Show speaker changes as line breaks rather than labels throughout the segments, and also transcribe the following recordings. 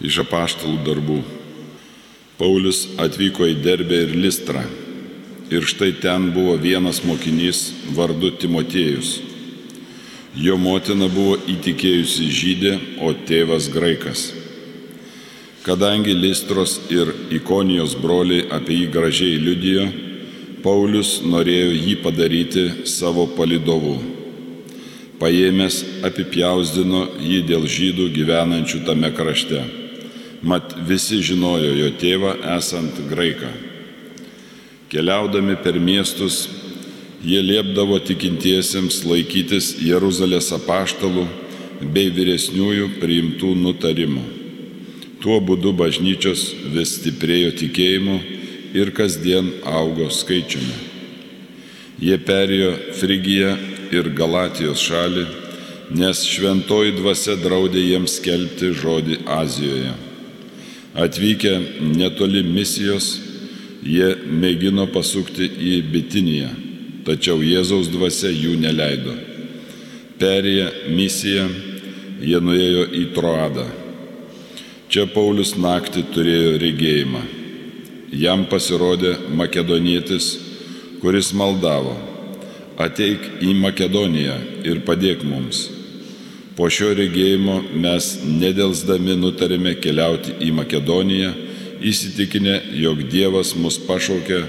Iš apaštalų darbų. Paulius atvyko į Derbę ir Listrą. Ir štai ten buvo vienas mokinys vardu Timotiejus. Jo motina buvo įtikėjusi žydė, o tėvas graikas. Kadangi Listros ir Ikonijos broliai apie jį gražiai liudijo, Paulius norėjo jį padaryti savo palidovu. Paėmęs apipjausdino jį dėl žydų gyvenančių tame krašte. Mat visi žinojo jo tėvą esant graiką. Keliaudami per miestus, jie liepdavo tikintiesiems laikytis Jeruzalės apaštalų bei vyresniųjų priimtų nutarimų. Tuo būdu bažnyčios vis stiprėjo tikėjimu ir kasdien augo skaičiumi. Jie perėjo Frigiją ir Galatijos šalį, nes šventoji dvasia draudė jiems skelbti žodį Azijoje. Atvykę netoli misijos, jie mėgino pasukti į Bitiniją, tačiau Jėzaus dvasia jų neleido. Perėję misiją, jie nuėjo į Troadą. Čia Paulius naktį turėjo regėjimą. Jam pasirodė makedonietis, kuris maldavo, ateik į Makedoniją ir padėk mums. Po šio regėjimo mes nedelsdami nutarėme keliauti į Makedoniją, įsitikinę, jog Dievas mus pašaukė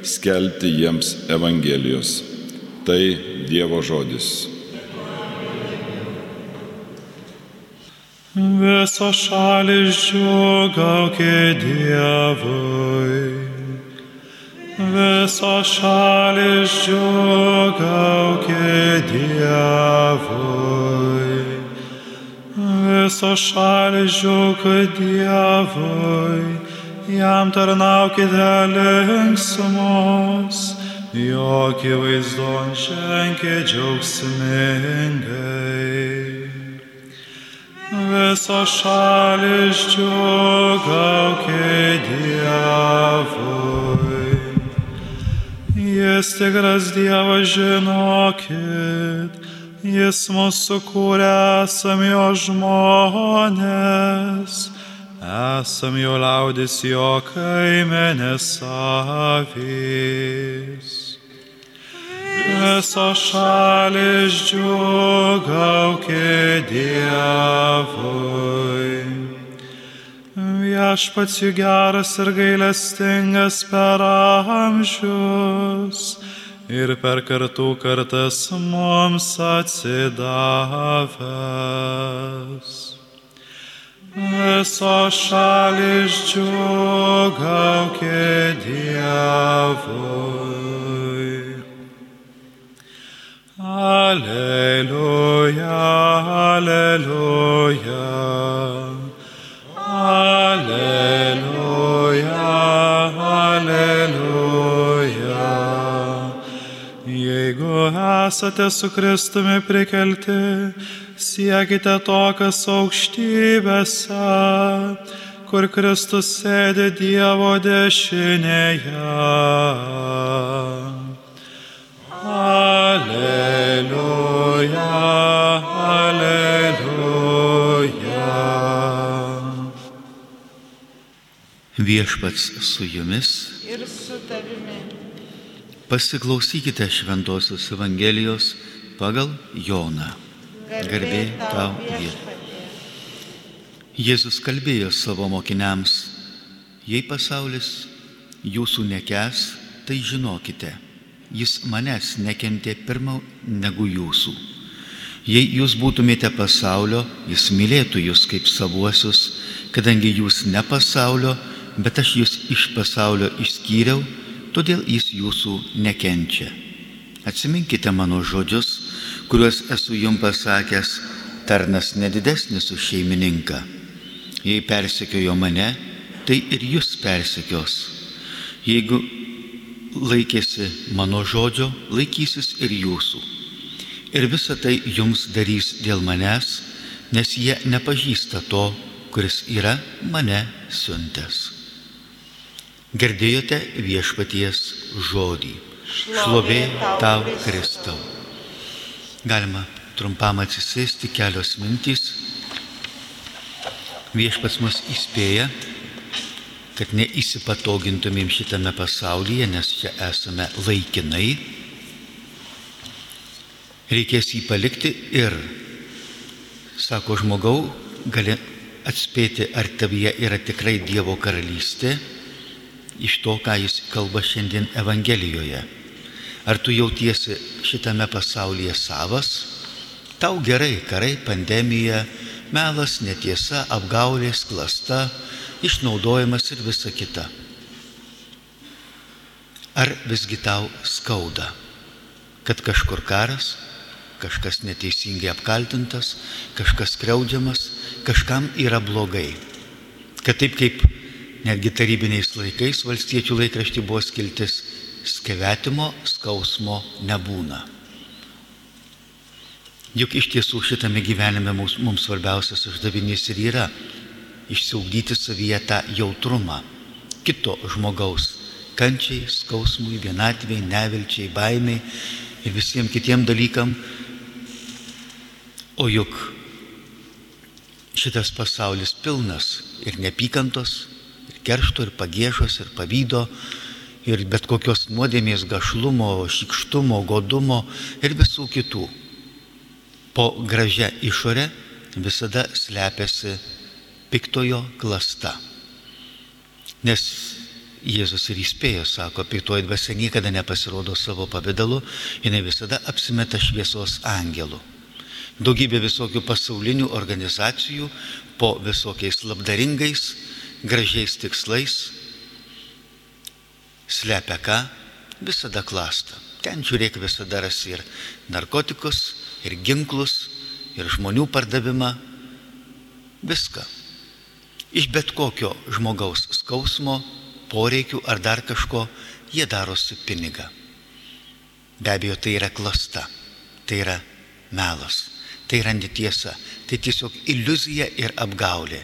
skelbti jiems Evangelijos. Tai Dievo žodis.
Visos šalis džiugaukė Dievui. Visos šalis džiugaukė Dievui. Visos šalis džiugaukė Dievui. Jam tarnaukite linksmos. Jokį vaizdon ženkė džiaugsmingai. Visos šalis džiugaukė Dievui. Jis tikras Dievas žinokit, Jis mūsų kūrė, esam jo žmonės, esam jo liaudis, jo kaimenės avys. Visos šalis džiugaukė Dievui. Viešpats jų geras ir gailestingas per amžius ir per kartų kartas mums atsidavęs. Visos šalis džiugaukė Dievui. Alleluja, alleluja. Alleluja, alleluja. Esate su Kristumi prikelti, siekite to, kas aukštybėse, kur Kristus sėdi Dievo dešinėje. Alleluja, alleluja.
Viešpats su jumis.
ir su tavimi.
Pasiklausykite Šventojios Evangelijos pagal Joną. Garbė tau,
viešpatie.
Jėzus kalbėjo savo mokiniams, jei pasaulis jūsų nekes, tai žinokite, jis manęs nekentė pirmiau negu jūsų. Jei jūs būtumėte pasaulio, jis mylėtų jūs kaip savuosius, kadangi jūs ne pasaulio, bet aš jūs iš pasaulio išskyriau, todėl jis jūsų nekenčia. Atsiminkite mano žodžius, kuriuos esu jums pasakęs, tarnas nedidesnis už šeimininką. Jei persekiojo mane, tai ir jūs persekios. Jeigu laikėsi mano žodžio, laikysis ir jūsų. Ir visa tai jums darys dėl manęs, nes jie nepažįsta to, kuris yra mane siuntęs. Girdėjote viešpaties žodį. Šlovė tau, Kristau. Galima trumpam atsisėsti kelios mintys. Viešpats mus įspėja, kad neįsipatogintumėm šitame pasaulyje, nes čia esame laikinai. Reikės jį palikti ir, sako žmogau, gali atspėti, ar tavyje yra tikrai Dievo karalystė iš to, ką jis kalba šiandien Evangelijoje. Ar tu jautiesi šitame pasaulyje savas? Tau gerai, karai, pandemija, melas, netiesa, apgaulės, klasta, išnaudojimas ir visa kita. Ar visgi tau skauda, kad kažkur karas, kažkas neteisingai apkaltintas, kažkas kreudžiamas, kažkam yra blogai. Kad taip kaip netgi tarybiniais laikais valstiečių laikrašty buvo skiltis skevetimo skausmo nebūna. Juk iš tiesų šitame gyvenime mums, mums svarbiausias uždavinys ir yra išsiugdyti savyje tą jautrumą kito žmogaus kančiai, skausmui, vienatvėjai, nevilčiai, baimiai ir visiems kitiem dalykam. O juk šitas pasaulis pilnas ir nepykantos, keršto, ir pagėžos, ir pavydo, ir bet kokios nuodėmės gašlumo, šikštumo, godumo ir visų kitų. Po gražia išorė visada slepiasi piktojo klasta. Nes Jėzus ir įspėjo, sako, piktoji dvasia niekada nepasirodo savo pavydalu, jinai visada apsimeta šviesos angelų. Daugybė visokių pasaulinių organizacijų po visokiais labdaringais, gražiais tikslais slepia ką? Visada klasta. Ten žiūrėk visada rasi ir narkotikus, ir ginklus, ir žmonių pardavimą. Viską. Iš bet kokio žmogaus skausmo, poreikių ar dar kažko jie darosi pinigą. Be abejo, tai yra klasta, tai yra melas, tai yra netiesa, tai tiesiog iliuzija ir apgaulė,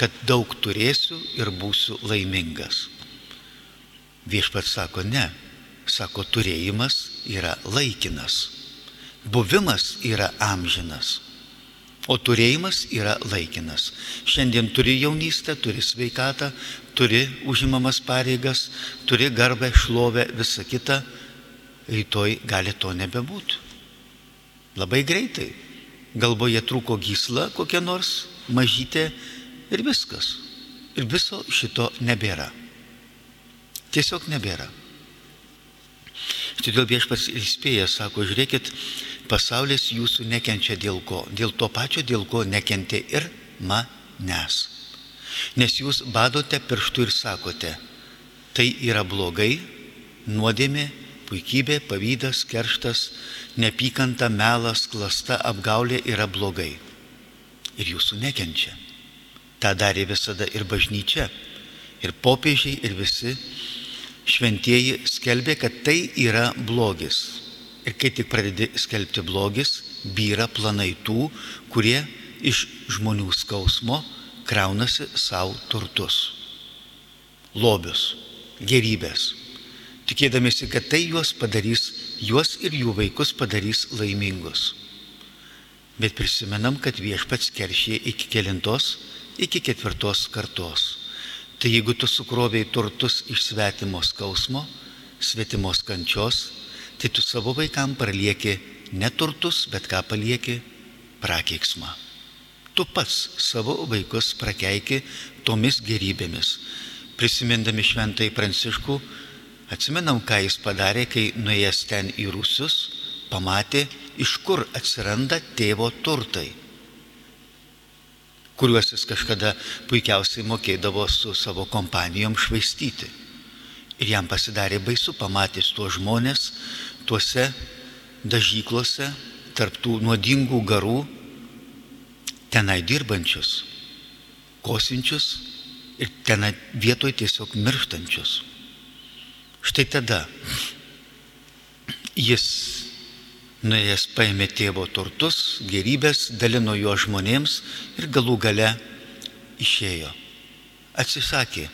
kad daug turėsiu ir būsiu laimingas. Viešpats sako, ne, sako, turėjimas yra laikinas, buvimas yra amžinas. O turėjimas yra laikinas. Šiandien turi jaunystę, turi sveikatą, turi užimamas pareigas, turi garbę, šlovę, visą kitą. Rytoj gali to nebebūti. Labai greitai. Galvoje trūko gysla kokia nors, mažytė ir viskas. Ir viso šito nebėra. Tiesiog nebėra. Todėl viešpas įspėja, sako, žiūrėkit, pasaulis jūsų nekenčia dėl ko? Dėl to pačio, dėl ko nekentė ir manęs. Nes jūs badote pirštų ir sakote, tai yra blogai, nuodėmė, puikybė, pavydas, kerštas, nepykanta, melas, klasta, apgaulė yra blogai. Ir jūsų nekenčia. Ta darė visada ir bažnyčia, ir popiežiai, ir visi šventieji skelbė, kad tai yra blogis. Ir kai tik pradedi skelbti blogis, vyra planai tų, kurie iš žmonių skausmo kraunasi savo turtus, lobius, gerybės, tikėdamėsi, kad tai juos padarys, juos ir jų vaikus padarys laimingus. Bet prisimenam, kad viešpats keršė iki kelintos, iki ketvirtos kartos. Tai jeigu tu sukroviai turtus iš svetimo skausmo, svetimos kančios, tai tu savo vaikam palieki ne turtus, bet ką palieki? Prakeiksmą. Tu pats savo vaikus prakeiki tomis gerybėmis. Prisimindami šventai pranciškų, atsimenam, ką jis padarė, kai nuėjęs ten į rusius, pamatė, iš kur atsiranda tėvo turtai kuriuos jis kažkada puikiausiai mokėdavo su savo kompanijom švaistyti. Ir jam pasidarė baisu pamatys tuos žmonės tuose dažyklose, tarptų nuodingų garų, tenai dirbančius, kosinčius ir tenai vietoj tiesiog mirštančius. Štai tada jis nuėjęs paėmė tėvo turtus, gerybės, dalino juo žmonėms ir galų gale išėjo. Atsisakė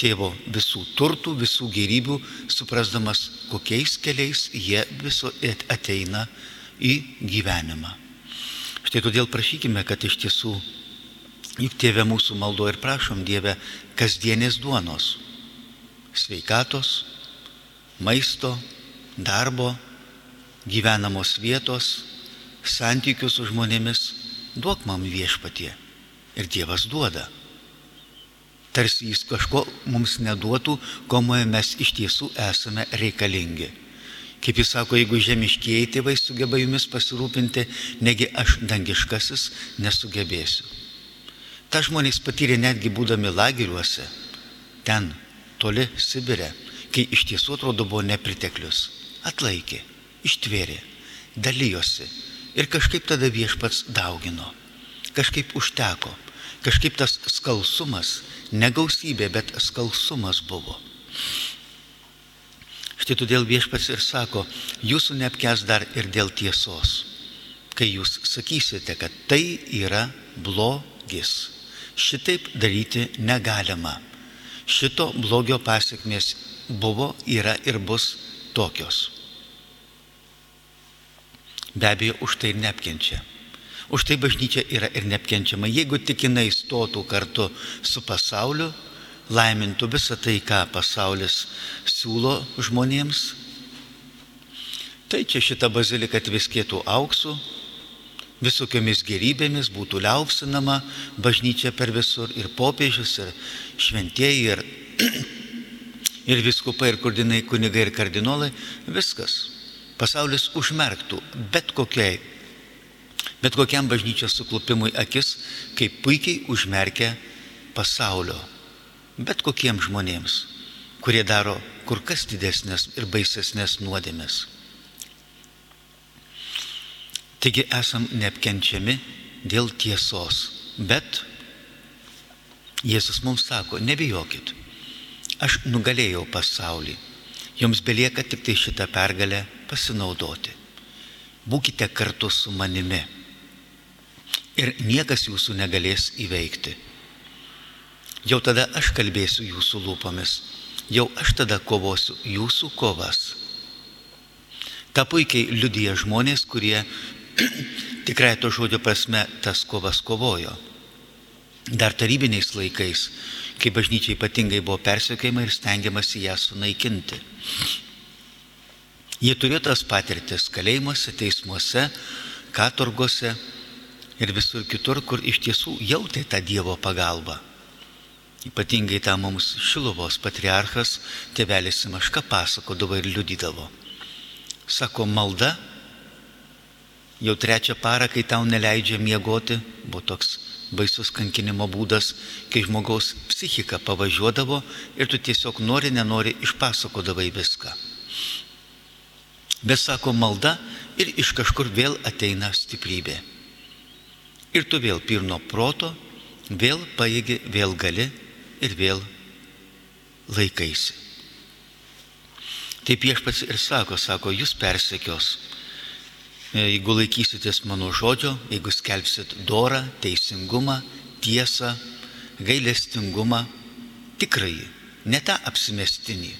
tėvo visų turtų, visų gerybių, suprasdamas, kokiais keliais jie viso ateina į gyvenimą. Štai todėl prašykime, kad iš tiesų Juk tėvė mūsų maldo ir prašom Dievę kasdienės duonos, sveikatos, maisto, darbo, gyvenamos vietos, santykių su žmonėmis, duok man viešpatie. Ir Dievas duoda. Tarsi jis kažko mums neduotų, ko mes iš tiesų esame reikalingi. Kaip jis sako, jeigu žemiškieji tėvai sugeba jumis pasirūpinti, negi aš dangiškasis nesugebėsiu. Ta žmonės patyrė netgi būdami lageriuose, ten, toli Sibire, kai iš tiesų atrodo buvo nepriteklius. Atlaikė, ištvėrė, dalyjosi ir kažkaip tada viešpats daugino. Kažkaip užteko, kažkaip tas skalsumas, negausybė, bet skalsumas buvo. Štai todėl viešpats ir sako, jūsų neapkes dar ir dėl tiesos. Kai jūs sakysite, kad tai yra blogis, šitaip daryti negalima. Šito blogio pasiekmės buvo, yra ir bus tokios. Be abejo, už tai ir neapkenčia. Už tai bažnyčia yra ir neapkenčiama. Jeigu tik jinai stotų kartu su pasauliu, laimintų visą tai, ką pasaulis siūlo žmonėms. Tai čia šita bazilika atviskėtų auksų, visokiomis gerybėmis būtų liaupsinama bažnyčia per visur ir popiežius, ir šventieji, ir, ir viskupai, ir kurdinai, kunigai, ir kardinolai, viskas. Pasaulis užmerktų bet kokiai, bet kokiam bažnyčios suklupimui akis, kaip puikiai užmerkia pasaulio bet kokiems žmonėms, kurie daro kur kas didesnės ir baisesnės nuodėmės. Taigi esam neapkenčiami dėl tiesos, bet Jėzus mums sako, nebijokit, aš nugalėjau pasaulį, jums belieka tik tai šitą pergalę pasinaudoti. Būkite kartu su manimi ir niekas jūsų negalės įveikti. Jau tada aš kalbėsiu jūsų lūpomis, jau aš tada kovosiu jūsų kovas. Ta puikiai liudyja žmonės, kurie tikrai to žodžio prasme tas kovas kovojo. Dar tarybiniais laikais, kai bažnyčiai ypatingai buvo persiekėjama ir stengiamasi ją sunaikinti. Jie turėjo tas patirtis kalėjimuose, teismuose, katorgose ir visur kitur, kur iš tiesų jautė tą Dievo pagalbą. Ypatingai tą mums Šiluvos patriarchas tėvelis Simaška pasakodavo ir liudydavo. Sako, malda jau trečią parą, kai tau neleidžia miegoti, buvo toks baisus kankinimo būdas, kai žmogaus psichika pavažiuodavo ir tu tiesiog nori, nenori išpasakodavai viską. Bet sako malda ir iš kažkur vėl ateina stiprybė. Ir tu vėl pirno proto, vėl paėgi, vėl gali ir vėl laikaisi. Taip viešpats ir sako, sako, jūs persekios. Jeigu laikysitės mano žodžio, jeigu skelbsit dorą, teisingumą, tiesą, gailestingumą, tikrai, ne tą apsimestinį.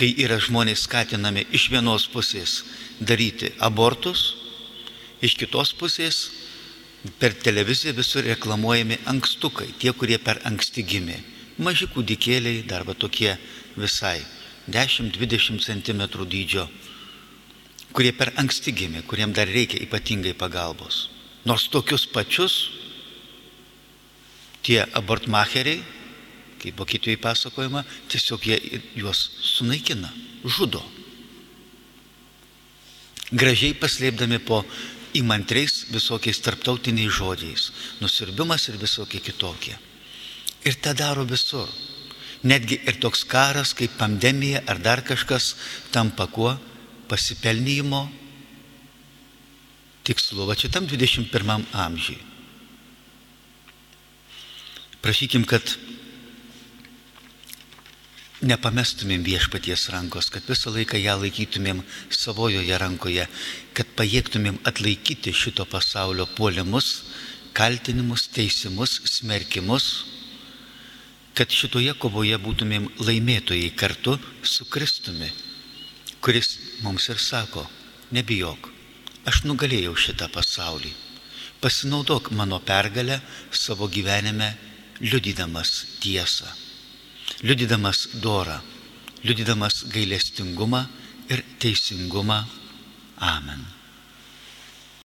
Kai yra žmonės skatinami iš vienos pusės daryti abortus, iš kitos pusės per televiziją visur reklamuojami ankstukai, tie, kurie per anksti gimė. Maži kūdikėliai, dar va tokie visai 10-20 cm dydžio, kurie per anksti gimė, kuriem dar reikia ypatingai pagalbos. Nors tokius pačius tie abortmacheriai, kaip Vokietijoje pasakojama, tiesiog jie juos sunaikina, žudo. Gražiai paslėpdami po įmantriais visokiais tarptautiniais žodžiais, nusirbimas ir visokie kitokie. Ir tą daro visur. Netgi ir toks karas kaip pandemija ar dar kažkas tampa kuo pasipelnymo tikslu, va šitam 21 amžiui. Prašykim, kad nepamestumėm viešpaties rankos, kad visą laiką ją laikytumėm savojoje rankoje, kad pajėgtumėm atlaikyti šito pasaulio puolimus, kaltinimus, teisimus, smerkimus, kad šitoje kovoje būtumėm laimėtojai kartu su Kristumi, kuris mums ir sako, nebijok, aš nugalėjau šitą pasaulį. Pasinaudok mano pergalę savo gyvenime, liudydamas tiesą, liudydamas dorą, liudydamas gailestingumą ir teisingumą. Amen.